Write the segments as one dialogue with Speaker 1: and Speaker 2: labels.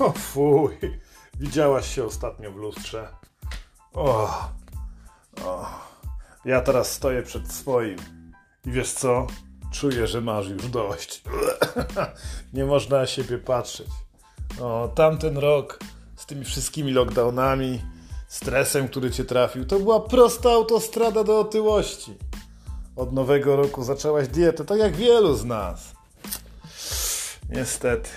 Speaker 1: O fuj, widziałaś się ostatnio w lustrze. O, o. Ja teraz stoję przed swoim i wiesz co? Czuję, że masz już dość. Nie można na siebie patrzeć. O, tamten rok z tymi wszystkimi lockdownami, stresem, który cię trafił, to była prosta autostrada do otyłości. Od nowego roku zaczęłaś dietę, tak jak wielu z nas. Niestety.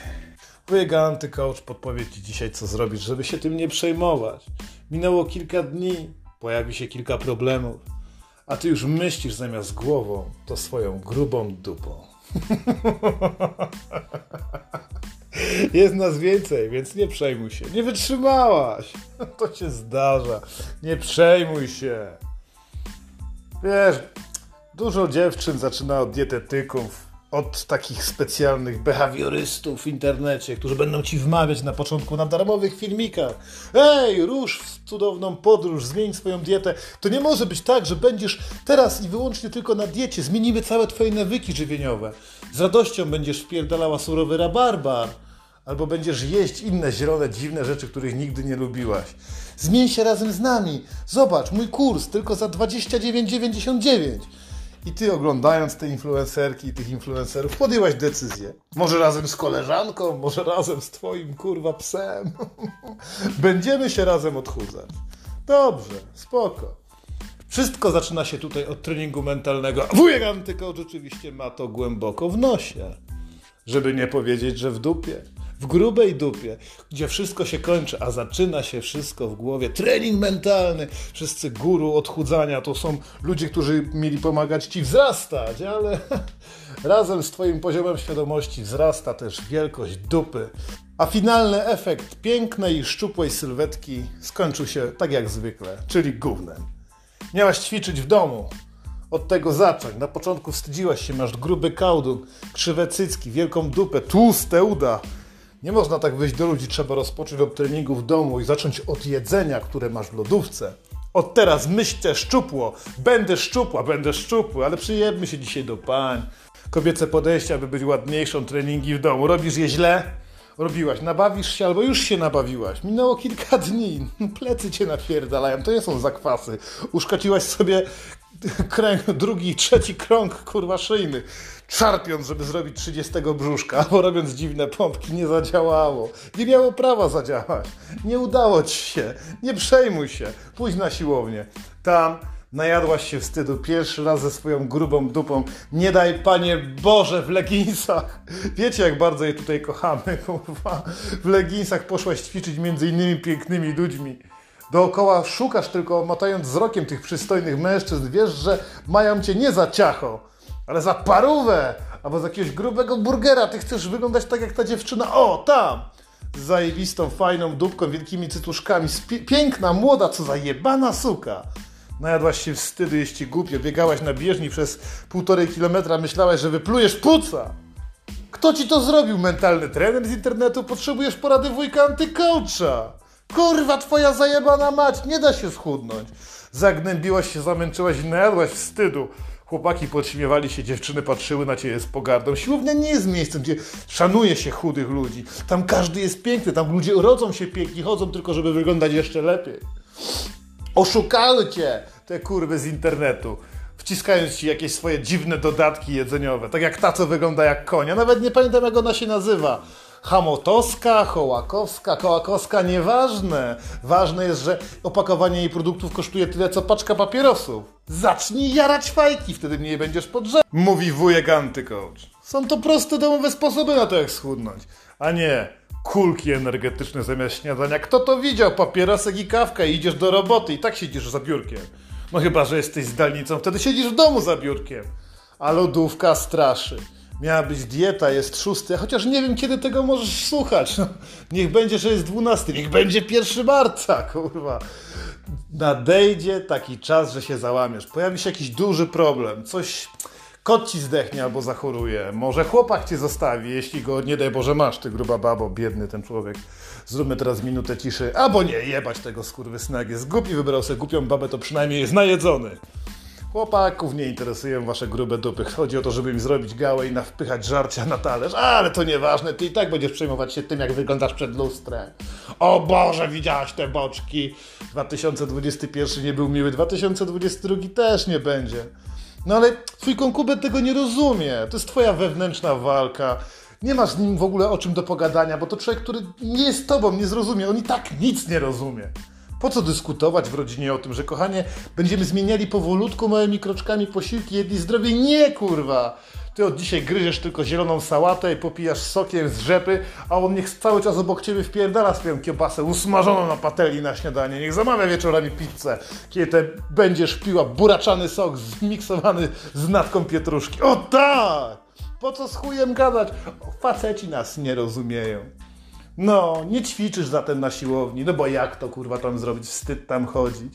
Speaker 1: Wujek antycoach podpowie Ci dzisiaj, co zrobić, żeby się tym nie przejmować. Minęło kilka dni, pojawi się kilka problemów, a Ty już myślisz zamiast głową, to swoją grubą dupą. Jest nas więcej, więc nie przejmuj się. Nie wytrzymałaś. To się zdarza. Nie przejmuj się. Wiesz, dużo dziewczyn zaczyna od dietetyków, od takich specjalnych behawiorystów w internecie, którzy będą ci wmawiać na początku na darmowych filmikach. Ej, rusz w cudowną podróż, zmień swoją dietę. To nie może być tak, że będziesz teraz i wyłącznie tylko na diecie. Zmienimy całe twoje nawyki żywieniowe. Z radością będziesz wpierdalała surowy rabarbar. Albo będziesz jeść inne zielone, dziwne rzeczy, których nigdy nie lubiłaś. Zmień się razem z nami. Zobacz, mój kurs tylko za 29,99. I ty oglądając te influencerki i tych influencerów podjęłaś decyzję. Może razem z koleżanką, może razem z twoim kurwa psem. Będziemy się razem odchudzać. Dobrze, spoko. Wszystko zaczyna się tutaj od treningu mentalnego. Wujek Antykołcz oczywiście ma to głęboko w nosie. Żeby nie powiedzieć, że w dupie. W grubej dupie, gdzie wszystko się kończy, a zaczyna się wszystko w głowie. Trening mentalny. Wszyscy guru odchudzania to są ludzie, którzy mieli pomagać ci wzrastać, ale razem z twoim poziomem świadomości wzrasta też wielkość dupy. A finalny efekt pięknej szczupłej sylwetki skończył się tak jak zwykle, czyli gównem. Miałaś ćwiczyć w domu, od tego zacząć. Na początku wstydziłaś się, masz gruby kałdun, krzywe cycki, wielką dupę, tłuste uda. Nie można tak wyjść do ludzi, trzeba rozpocząć od treningu w domu i zacząć od jedzenia, które masz w lodówce. Od teraz myślcie szczupło, będę szczupła, będę szczupły, ale przyjemmy się dzisiaj do pań. Kobiece podejście, aby być ładniejszą, treningi w domu. Robisz je źle? Robiłaś, nabawisz się albo już się nabawiłaś. Minęło kilka dni, plecy cię napierdalają, to nie są zakwasy. Uszkaciłaś sobie kręg, drugi, trzeci krąg, kurwa, szyjny. Szarpiąc, żeby zrobić 30 brzuszka, albo robiąc dziwne pompki, nie zadziałało. Nie miało prawa zadziałać. Nie udało ci się. Nie przejmuj się. Pójdź na siłownię. Tam najadłaś się wstydu pierwszy raz ze swoją grubą dupą. Nie daj, Panie Boże, w leginsach. Wiecie, jak bardzo je tutaj kochamy, kurwa. W leginsach poszłaś ćwiczyć między innymi pięknymi ludźmi. Dookoła szukasz tylko, motając wzrokiem tych przystojnych mężczyzn. Wiesz, że mają cię nie za ciacho, ale za parówę albo za jakiegoś grubego burgera. Ty chcesz wyglądać tak jak ta dziewczyna. O, tam! Z zajebistą, fajną dupką, wielkimi cytuszkami. Piękna, młoda, co za jebana suka. Najadłaś się wstydu, jeśli głupio. Biegałaś na bieżni przez półtorej kilometra, myślałaś, że wyplujesz puca. Kto ci to zrobił? Mentalny trener z internetu? Potrzebujesz porady wujka antykołcza. Kurwa, twoja zajebana mać, nie da się schudnąć. Zagnębiłaś się, zamęczyłaś i najadłaś wstydu. Chłopaki podśmiewali się, dziewczyny patrzyły na ciebie z pogardą. Siłownia nie jest miejscem, gdzie szanuje się chudych ludzi. Tam każdy jest piękny, tam ludzie rodzą się piękni, chodzą tylko, żeby wyglądać jeszcze lepiej. Oszukały cię te kurwy z internetu, wciskając ci jakieś swoje dziwne dodatki jedzeniowe. Tak jak ta, co wygląda jak konia. Nawet nie pamiętam, jak ona się nazywa. Hamotowska, Hołakowska, Kołakowska, nieważne. Ważne jest, że opakowanie jej produktów kosztuje tyle, co paczka papierosów. Zacznij jarać fajki, wtedy nie będziesz podrzeć. Mówi wujek antycoach. Są to proste domowe sposoby na to, jak schudnąć. A nie kulki energetyczne zamiast śniadania. Kto to widział? Papierosek i kawka i idziesz do roboty i tak siedzisz za biurkiem. No chyba, że jesteś zdalnicą, wtedy siedzisz w domu za biurkiem. A lodówka straszy. Miała być dieta, jest szósty, chociaż nie wiem, kiedy tego możesz słuchać. No, niech będzie, że jest dwunasty, niech będzie pierwszy marca, kurwa. Nadejdzie taki czas, że się załamiesz. Pojawi się jakiś duży problem, coś... Kot ci zdechnie albo zachoruje, może chłopak cię zostawi, jeśli go, nie daj Boże, masz, ty gruba babo, biedny ten człowiek. Zróbmy teraz minutę ciszy, albo nie, jebać tego skurwysyna, jak jest głupi, wybrał sobie głupią babę, to przynajmniej jest najedzony. Chłopaków nie interesują wasze grube dupy. Chodzi o to, żeby im zrobić gałę i nawpychać żarcia na talerz. Ale to nieważne, ty i tak będziesz przejmować się tym, jak wyglądasz przed lustrem. O Boże, widziałaś te boczki. 2021 nie był miły, 2022 też nie będzie. No ale twój konkubent tego nie rozumie. To jest twoja wewnętrzna walka. Nie masz z nim w ogóle o czym do pogadania, bo to człowiek, który nie jest tobą, nie zrozumie. On i tak nic nie rozumie. Po co dyskutować w rodzinie o tym, że kochanie, będziemy zmieniali powolutku małymi kroczkami posiłki, jedli zdrowie? Nie, kurwa! Ty od dzisiaj gryziesz tylko zieloną sałatę i popijasz sokiem z rzepy, a on niech cały czas obok ciebie wpierdala swoją kiełbasę usmażoną na patelni na śniadanie. Niech zamawia wieczorami pizzę, kiedy będziesz piła buraczany sok zmiksowany z natką pietruszki. O tak! Po co z chujem gadać? Faceci nas nie rozumieją. No, nie ćwiczysz zatem na siłowni, no bo jak to kurwa tam zrobić? Wstyd tam chodzić.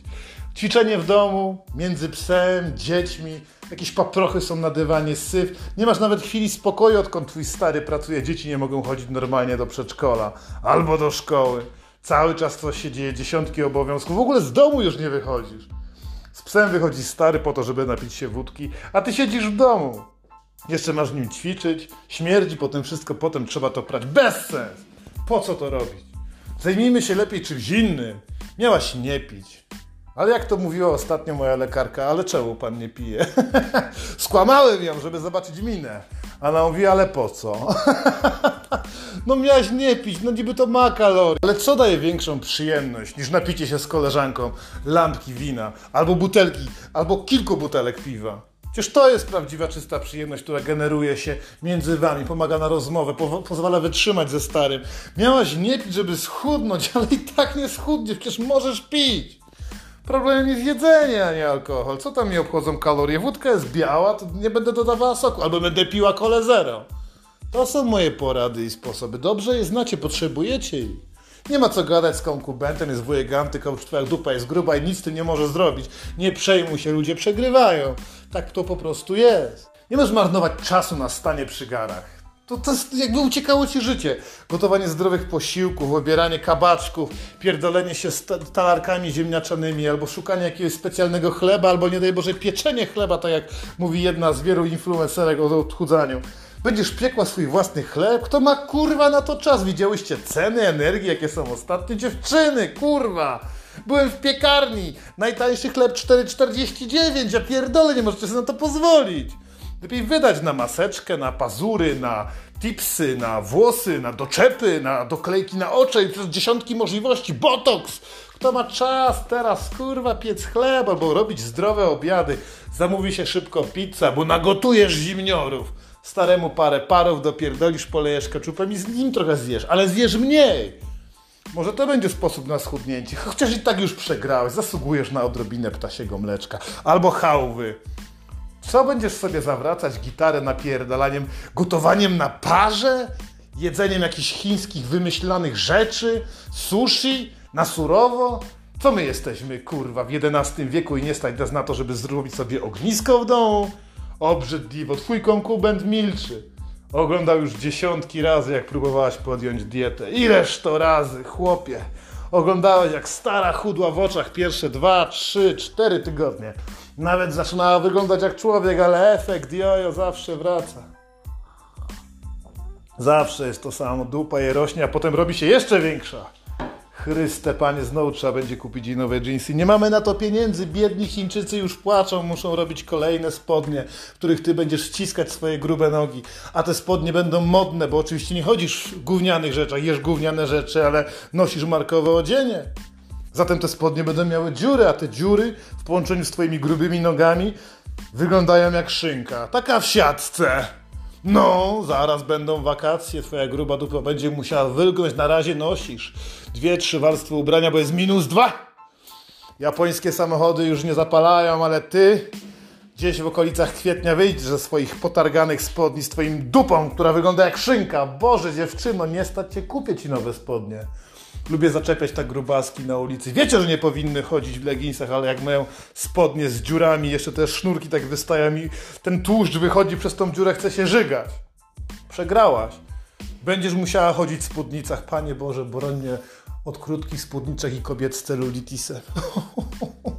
Speaker 1: Ćwiczenie w domu, między psem, dziećmi, jakieś paprochy są na dywanie, syf. Nie masz nawet chwili spokoju, odkąd twój stary pracuje, dzieci nie mogą chodzić normalnie do przedszkola albo do szkoły. Cały czas coś się dzieje, dziesiątki obowiązków. W ogóle z domu już nie wychodzisz. Z psem wychodzi stary po to, żeby napić się wódki, a ty siedzisz w domu. Jeszcze masz nim ćwiczyć, śmierdzi potem wszystko, potem trzeba to prać. Bez sens! Po co to robić? Zajmijmy się lepiej czymś innym. Miałaś nie pić. Ale jak to mówiła ostatnio moja lekarka, ale czemu pan nie pije? Skłamałem ją, żeby zobaczyć minę. A ona mówi, ale po co? no miałaś nie pić, no niby to ma kalorie. Ale co daje większą przyjemność niż napicie się z koleżanką lampki wina, albo butelki, albo kilku butelek piwa? Przecież to jest prawdziwa, czysta przyjemność, która generuje się między wami, pomaga na rozmowę, po pozwala wytrzymać ze starym. Miałaś nie pić, żeby schudnąć, ale i tak nie schudniesz, przecież możesz pić. Problemem jest jedzenie, a nie alkohol. Co tam mi obchodzą kalorie? Wódka jest biała, to nie będę dodawała soku, albo będę piła kole zero. To są moje porady i sposoby. Dobrze je znacie, potrzebujecie ich. Nie ma co gadać z konkubentem, jest wujek antykołcz, twoja dupa jest gruba i nic ty nie może zrobić. Nie przejmuj się, ludzie przegrywają. Tak to po prostu jest. Nie możesz marnować czasu na stanie przy garach. To, to jest jakby uciekało ci życie. Gotowanie zdrowych posiłków, obieranie kabaczków, pierdolenie się z talarkami ziemniaczanymi, albo szukanie jakiegoś specjalnego chleba, albo nie daj Boże pieczenie chleba, tak jak mówi jedna z wielu influencerek o odchudzaniu. Będziesz piekła swój własny chleb? Kto ma kurwa na to czas? Widziałyście ceny energii, jakie są ostatnie? Dziewczyny, kurwa! Byłem w piekarni. Najtańszy chleb 4,49. Ja pierdolę, nie możecie sobie na to pozwolić. Lepiej wydać na maseczkę, na pazury, na tipsy, na włosy, na doczepy, na doklejki na oczy i przez dziesiątki możliwości. Botoks! Kto ma czas teraz, kurwa, piec chleb albo robić zdrowe obiady? Zamówi się szybko pizza, bo nagotujesz zimniorów. Staremu parę parów dopierdolisz, polejesz keczupem i z nim trochę zjesz, ale zjesz mniej. Może to będzie sposób na schudnięcie. Chociaż i tak już przegrałeś, zasługujesz na odrobinę ptasiego mleczka albo chałwy. Co będziesz sobie zawracać gitarę napierdalaniem, gotowaniem na parze? Jedzeniem jakichś chińskich wymyślanych rzeczy? Sushi? Na surowo? Co my jesteśmy, kurwa, w XI wieku i nie stać nas na to, żeby zrobić sobie ognisko w domu? Obrzydliwo, twój konkubent milczy. Oglądał już dziesiątki razy, jak próbowałaś podjąć dietę. Ileż to razy, chłopie. Oglądałeś jak stara chudła w oczach pierwsze dwa, trzy, cztery tygodnie. Nawet zaczynała wyglądać jak człowiek, ale efekt jojo zawsze wraca. Zawsze jest to samo, dupa je rośnie, a potem robi się jeszcze większa. Chryste, panie, znowu trzeba będzie kupić nowe jeansy. Nie mamy na to pieniędzy, biedni Chińczycy już płaczą, muszą robić kolejne spodnie, w których ty będziesz ściskać swoje grube nogi. A te spodnie będą modne, bo oczywiście nie chodzisz w gównianych rzeczach, jesz gówniane rzeczy, ale nosisz markowe odzienie. Zatem te spodnie będą miały dziury, a te dziury w połączeniu z twoimi grubymi nogami wyglądają jak szynka. Taka w siatce. No, zaraz będą wakacje, twoja gruba dupa będzie musiała wylgnąć, na razie nosisz dwie, trzy warstwy ubrania, bo jest minus dwa. Japońskie samochody już nie zapalają, ale ty gdzieś w okolicach kwietnia wyjdziesz ze swoich potarganych spodni z twoim dupą, która wygląda jak szynka. Boże, dziewczyno, nie stać cię, kupię ci nowe spodnie. Lubię zaczepiać tak grubaski na ulicy. Wiecie, że nie powinny chodzić w leginsach, ale jak mają spodnie z dziurami, jeszcze te sznurki tak wystają i ten tłuszcz wychodzi przez tą dziurę, chce się żygać. Przegrałaś. Będziesz musiała chodzić w spódnicach. Panie Boże, broń mnie od krótkich spódniczek i kobiet z celulitisem.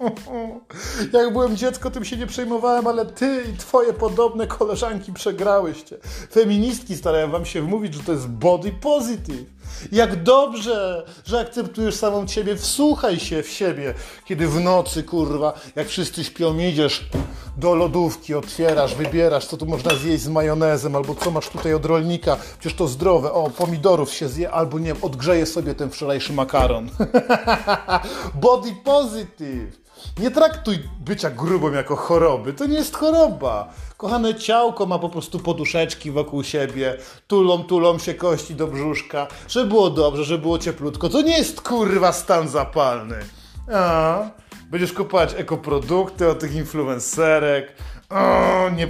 Speaker 1: Jak byłem dziecko, tym się nie przejmowałem, ale ty i twoje podobne koleżanki przegrałyście. Feministki starają wam się wmówić, że to jest body positive. Jak dobrze, że akceptujesz samą ciebie, wsłuchaj się w siebie, kiedy w nocy, kurwa, jak wszyscy śpią, idziesz do lodówki, otwierasz, wybierasz, co tu można zjeść z majonezem, albo co masz tutaj od rolnika, przecież to zdrowe, o, pomidorów się zje, albo nie wiem, odgrzeje sobie ten wczorajszy makaron. Body positive. Nie traktuj bycia grubą jako choroby. To nie jest choroba. Kochane ciałko ma po prostu poduszeczki wokół siebie, tulą, tulą się kości do brzuszka, żeby było dobrze, żeby było cieplutko. To nie jest kurwa stan zapalny. A, będziesz kupować ekoprodukty od tych influencerek. O, nie,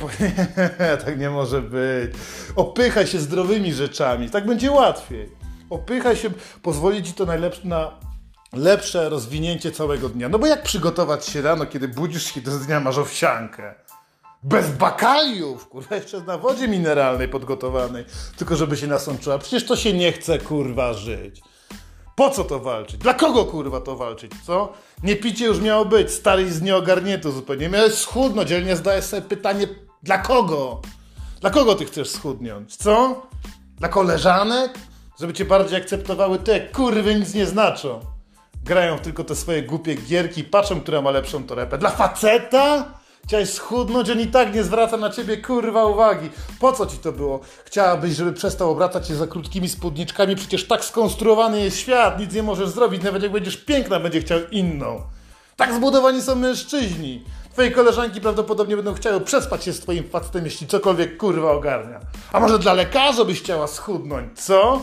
Speaker 1: tak nie może być. Opychaj się zdrowymi rzeczami, tak będzie łatwiej. Opychaj się, pozwoli ci to najlepsze na lepsze rozwinięcie całego dnia. No bo jak przygotować się rano, kiedy budzisz się do dnia, masz owsiankę? Bez bakaliów, kurwa, jeszcze na wodzie mineralnej podgotowanej, tylko żeby się nasączyła. Przecież to się nie chce, kurwa, żyć. Po co to walczyć? Dla kogo, kurwa, to walczyć, co? Nie picie już miało być, stary z nieogarnięty zupełnie. Miałeś schudnąć, dzielnie zdajesz sobie pytanie, dla kogo? Dla kogo ty chcesz schudnąć, co? Dla koleżanek? Żeby cię bardziej akceptowały te kurwy nic nie znaczą grają tylko te swoje głupie gierki, patrzą, która ma lepszą torebkę. Dla faceta? Chciałeś schudnąć, on i tak nie zwraca na ciebie kurwa uwagi. Po co ci to było? Chciałabyś, żeby przestał obracać się za krótkimi spódniczkami, przecież tak skonstruowany jest świat, nic nie możesz zrobić, nawet jak będziesz piękna, będzie chciał inną. Tak zbudowani są mężczyźni. Twoje koleżanki prawdopodobnie będą chciały przespać się z twoim facetem, jeśli cokolwiek kurwa ogarnia. A może dla lekarza byś chciała schudnąć, co?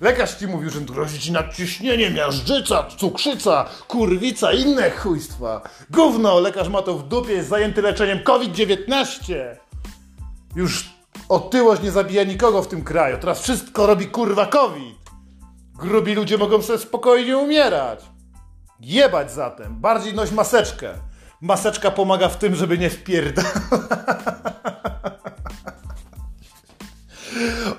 Speaker 1: Lekarz ci mówił, że grozi ci nadciśnienie, miażdżyca, cukrzyca, kurwica, inne chujstwa. Gówno, lekarz ma to w dupie, jest zajęty leczeniem COVID-19. Już otyłość nie zabija nikogo w tym kraju, teraz wszystko robi kurwa COVID. Grubi ludzie mogą sobie spokojnie umierać. Jebać zatem, bardziej noś maseczkę. Maseczka pomaga w tym, żeby nie wpierdalać.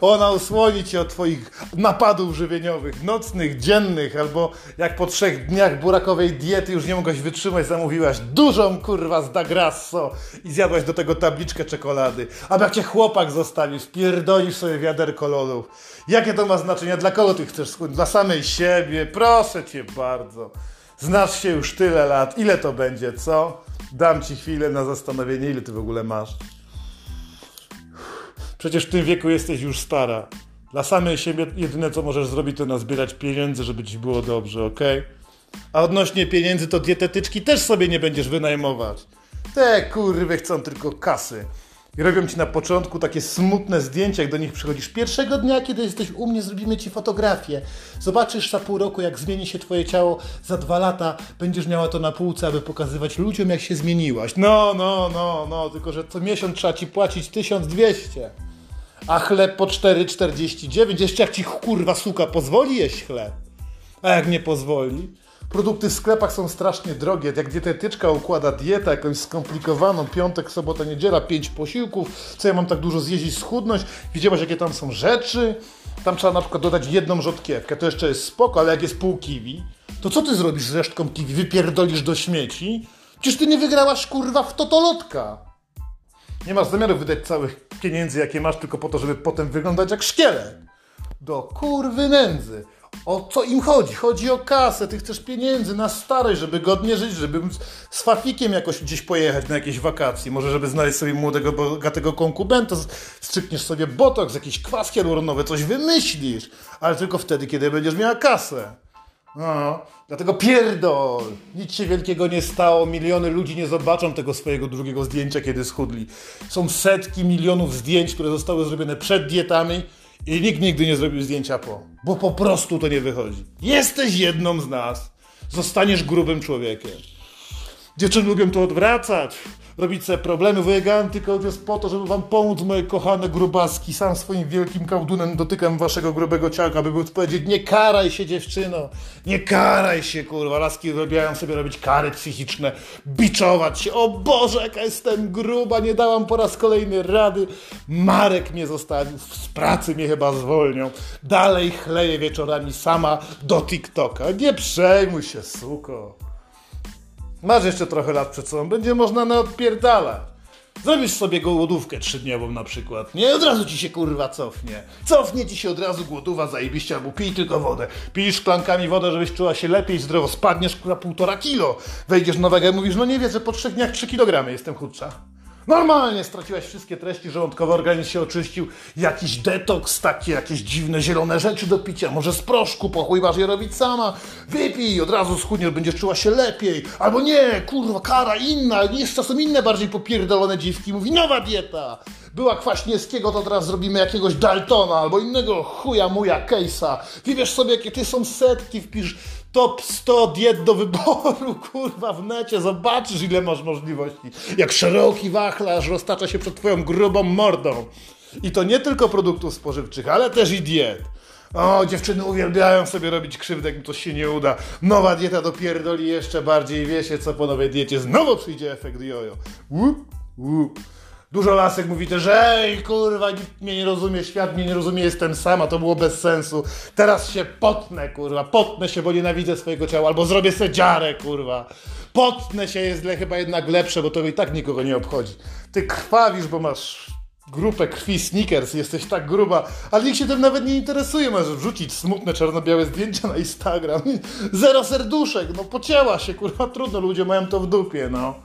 Speaker 1: Ona usłoni cię od twoich napadów żywieniowych, nocnych, dziennych, albo jak po trzech dniach burakowej diety już nie mogłaś wytrzymać, zamówiłaś dużą kurwa z Dagrasso i zjadłaś do tego tabliczkę czekolady. A jak cię chłopak zostawisz, pierdolisz sobie wiaderko lodów. Jakie to ma znaczenie? Dla kogo ty chcesz schudnąć? Dla samej siebie? Proszę cię bardzo. Znasz się już tyle lat. Ile to będzie, co? Dam ci chwilę na zastanowienie, ile ty w ogóle masz. Przecież w tym wieku jesteś już stara. Dla samej siebie jedyne co możesz zrobić to nazbierać pieniędzy, żeby ci było dobrze, ok? A odnośnie pieniędzy to dietetyczki też sobie nie będziesz wynajmować. Te kurwy chcą tylko kasy. I robią ci na początku takie smutne zdjęcia, jak do nich przychodzisz. Pierwszego dnia, kiedy jesteś u mnie, zrobimy ci fotografię. Zobaczysz za pół roku, jak zmieni się twoje ciało. Za dwa lata będziesz miała to na półce, aby pokazywać ludziom, jak się zmieniłaś. No, no, no, no, tylko że co miesiąc trzeba ci płacić 1200 a chleb po 4,49. Jeszcze jak ci kurwa suka pozwoli jeść chleb. A jak nie pozwoli? Produkty w sklepach są strasznie drogie. Jak dietetyczka układa dietę jakąś skomplikowaną, piątek, sobota, niedziela, pięć posiłków, co ja mam tak dużo zjeść i schudnąć? Widziałaś, jakie tam są rzeczy? Tam trzeba na przykład dodać jedną rzodkiewkę, to jeszcze jest spoko, ale jak jest pół kiwi, to co ty zrobisz z resztką kiwi? Wypierdolisz do śmieci? Przecież ty nie wygrałaś kurwa w totolotka. Nie masz zamiaru wydać całych pieniędzy, jakie masz, tylko po to, żeby potem wyglądać jak szkielet. Do kurwy nędzy. O co im chodzi? Chodzi o kasę. Ty chcesz pieniędzy na starość, żeby godnie żyć, żeby z fafikiem jakoś gdzieś pojechać na jakieś wakacje. Może żeby znaleźć sobie młodego, bogatego konkubenta, strzykniesz sobie botoks, jakieś kwaski hialuronowe, coś wymyślisz. Ale tylko wtedy, kiedy będziesz miała kasę. No, dlatego pierdol! Nic się wielkiego nie stało, miliony ludzi nie zobaczą tego swojego drugiego zdjęcia, kiedy schudli. Są setki milionów zdjęć, które zostały zrobione przed dietami i nikt nigdy nie zrobił zdjęcia po, bo po prostu to nie wychodzi. Jesteś jedną z nas. Zostaniesz grubym człowiekiem. Dziewczyny lubią to odwracać robić sobie problemy. Wujek Antykołd jest po to, żeby wam pomóc, moje kochane grubaski. Sam swoim wielkim kałdunem dotykam waszego grubego ciałka, aby powiedzieć, nie karaj się dziewczyno, nie karaj się, kurwa. Laski robiają sobie robić kary psychiczne, biczować się. O Boże, jaka jestem gruba, nie dałam po raz kolejny rady. Marek mnie zostawił, z pracy mnie chyba zwolnią. Dalej chleję wieczorami sama do TikToka. Nie przejmuj się, suko. Masz jeszcze trochę lat przed sobą, będzie można naodpierdalać. Zrobisz sobie głodówkę trzydniową na przykład, nie? Od razu ci się kurwa cofnie. Cofnie ci się od razu głodowa zajebiście, albo pij tylko wodę. Pij szklankami wodę, żebyś czuła się lepiej, zdrowo. Spadniesz kurwa półtora kilo. Wejdziesz nowego i mówisz, no nie wiedzę, po trzech dniach 3 kg jestem chudsza. Normalnie straciłaś wszystkie treści żołądkowe, organizm się oczyścił, jakiś detoks, takie jakieś dziwne zielone rzeczy do picia, może z proszku, po chuj masz je robić sama, wypij, od razu schudniesz, będziesz czuła się lepiej, albo nie, kurwa, kara inna, jeszcze są inne bardziej popierdolone dziwki, mówi nowa dieta, była Kwaśniewskiego, to teraz zrobimy jakiegoś Daltona, albo innego chuja muja Case'a, wybierz sobie, jakie ty są setki, wpisz top 100 diet do wyboru, kurwa, w necie, zobaczysz ile masz możliwości. Jak szeroki wachlarz roztacza się przed twoją grubą mordą. I to nie tylko produktów spożywczych, ale też i diet. O, dziewczyny uwielbiają sobie robić krzywdę, jak im to się nie uda. Nowa dieta dopierdoli jeszcze bardziej, wiecie co po nowej diecie, znowu przyjdzie efekt jojo. Łup, łup. Dużo lasek mówi też, ej kurwa, nikt mnie nie rozumie, świat mnie nie rozumie, jestem sama, to było bez sensu. Teraz się potnę, kurwa, potnę się, bo nienawidzę swojego ciała, albo zrobię se dziarę, kurwa. Potnę się jest chyba jednak lepsze, bo to i tak nikogo nie obchodzi. Ty krwawisz, bo masz grupę krwi sneakers, jesteś tak gruba, ale nikt się tym nawet nie interesuje, możesz wrzucić smutne czarno-białe zdjęcia na Instagram. Zero serduszek, no pocięła się, kurwa, trudno, ludzie mają to w dupie, no.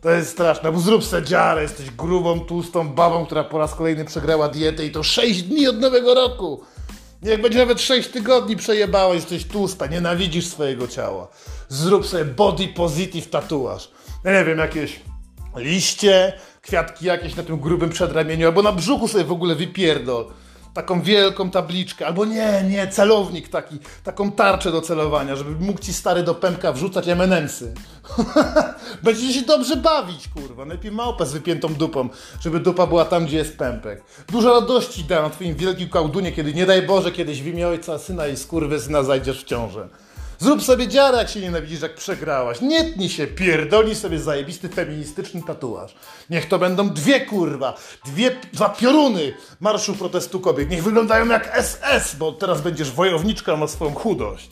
Speaker 1: To jest straszne, bo zrób se dziarę, jesteś grubą, tłustą babą, która po raz kolejny przegrała dietę i to 6 dni od nowego roku. Niech będzie nawet 6 tygodni przejebała, jesteś tłusta, nienawidzisz swojego ciała. Zrób sobie body positive tatuaż. Ja nie wiem, jakieś liście, kwiatki jakieś na tym grubym przedramieniu, albo na brzuchu sobie w ogóle wypierdol taką wielką tabliczkę, albo nie, nie, celownik taki, taką tarczę do celowania, żeby mógł ci stary do pępka wrzucać emenemsy. Będziecie się dobrze bawić, kurwa. Najpierw małpę z wypiętą dupą, żeby dupa była tam, gdzie jest pępek. Dużo radości da na twoim wielkim kałdunie, kiedy nie daj Boże, kiedyś w imię ojca, syna i skurwy syna zajdziesz w ciążę. Zrób sobie dziarę, jak się nienawidzisz, jak przegrałaś. Nie tnij się, pierdolnij sobie zajebisty feministyczny tatuaż. Niech to będą dwie kurwa, dwie, dwa pioruny Marszu Protestu Kobiet. Niech wyglądają jak SS, bo teraz będziesz wojowniczka na swoją chudość.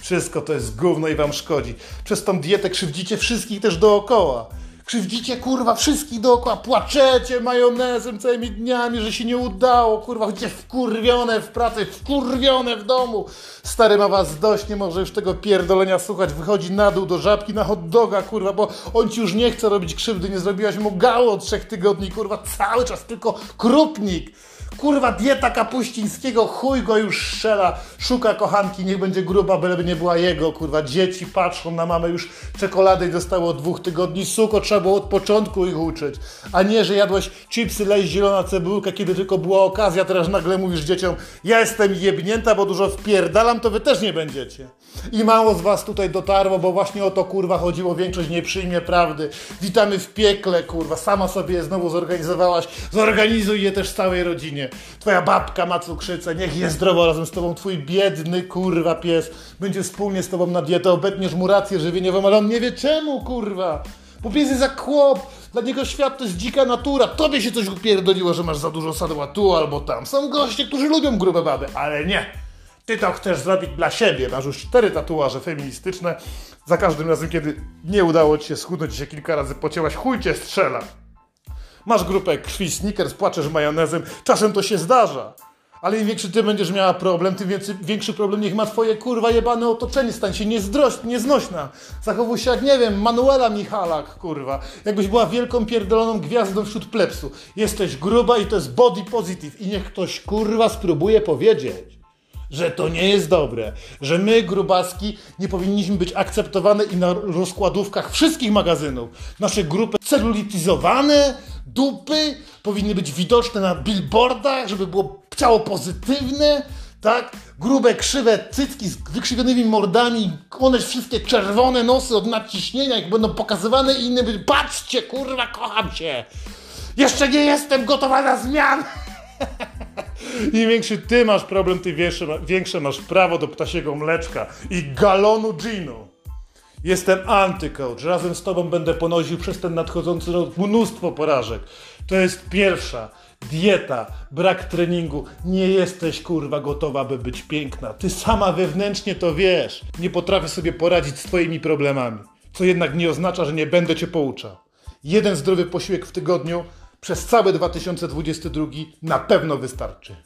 Speaker 1: Wszystko to jest gówno i wam szkodzi. Przez tą dietę krzywdzicie wszystkich też dookoła. Krzywdzicie kurwa wszystkich dookoła, płaczecie majonezem całymi dniami, że się nie udało, kurwa, gdzie wkurwione w pracy, wkurwione w domu. Stary ma was dość, nie może już tego pierdolenia słuchać, wychodzi na dół do żabki na hot doga, kurwa, bo on ci już nie chce robić krzywdy, nie zrobiłaś mu gało od trzech tygodni, kurwa, cały czas tylko krupnik. Kurwa, dieta kapuścińskiego, chuj go już strzela, szuka kochanki, niech będzie gruba, byleby nie była jego, kurwa, dzieci patrzą na mamę, już czekolady dostało od dwóch tygodni, suko, trzeba było od początku ich uczyć, a nie, że jadłeś chipsy, lej zielona cebulka, kiedy tylko była okazja, teraz nagle mówisz dzieciom, ja jestem jebnięta, bo dużo wpierdalam, to wy też nie będziecie. I mało z was tutaj dotarło, bo właśnie o to, kurwa, chodziło, większość nie przyjmie prawdy. Witamy w piekle, kurwa, sama sobie je znowu zorganizowałaś, zorganizuj je też całej rodzinie. Twoja babka ma cukrzycę, niech jest zdrowo razem z tobą. Twój biedny kurwa pies będzie wspólnie z tobą na dietę, obetniesz mu rację żywieniową, ale on nie wie czemu kurwa. Bo pies jest jak chłop, dla niego świat to jest dzika natura. Tobie się coś upierdoliło, że masz za dużo sadła tu albo tam. Są goście, którzy lubią grube baby, ale nie. Ty to chcesz zrobić dla siebie. Masz już cztery tatuaże feministyczne. Za każdym razem, kiedy nie udało ci się schudnąć się kilka razy pocięłaś, chuj cię strzela. Masz grupę krwi Snickers, płaczesz majonezem, czasem to się zdarza. Ale im większy ty będziesz miała problem, tym więcej, większy problem niech ma twoje kurwa jebane otoczenie. Stań się niezdroś, nieznośna. Zachowuj się jak, nie wiem, Manuela Michalak, kurwa. Jakbyś była wielką pierdoloną gwiazdą wśród plepsu. Jesteś gruba i to jest body positive. I niech ktoś kurwa spróbuje powiedzieć, że to nie jest dobre. Że my, grubaski, nie powinniśmy być akceptowane i na rozkładówkach wszystkich magazynów. Nasze grupy celulityzowane, dupy powinny być widoczne na billboardach, żeby było ciało pozytywne, tak? Grube, krzywe cycki z wykrzywionymi mordami, one wszystkie czerwone nosy od nadciśnienia, jak będą pokazywane i inne by, patrzcie, kurwa, kocham cię! Jeszcze nie jestem gotowa na zmian! Im większy ty masz problem, tym większe, masz prawo do ptasiego mleczka i galonu ginu. Jestem antycoach. Razem z tobą będę ponosił przez ten nadchodzący rok mnóstwo porażek. To jest pierwsza. Dieta, brak treningu. Nie jesteś kurwa gotowa, by być piękna. Ty sama wewnętrznie to wiesz. Nie potrafię sobie poradzić z twoimi problemami. Co jednak nie oznacza, że nie będę cię pouczał. Jeden zdrowy posiłek w tygodniu przez cały 2022 na pewno wystarczy.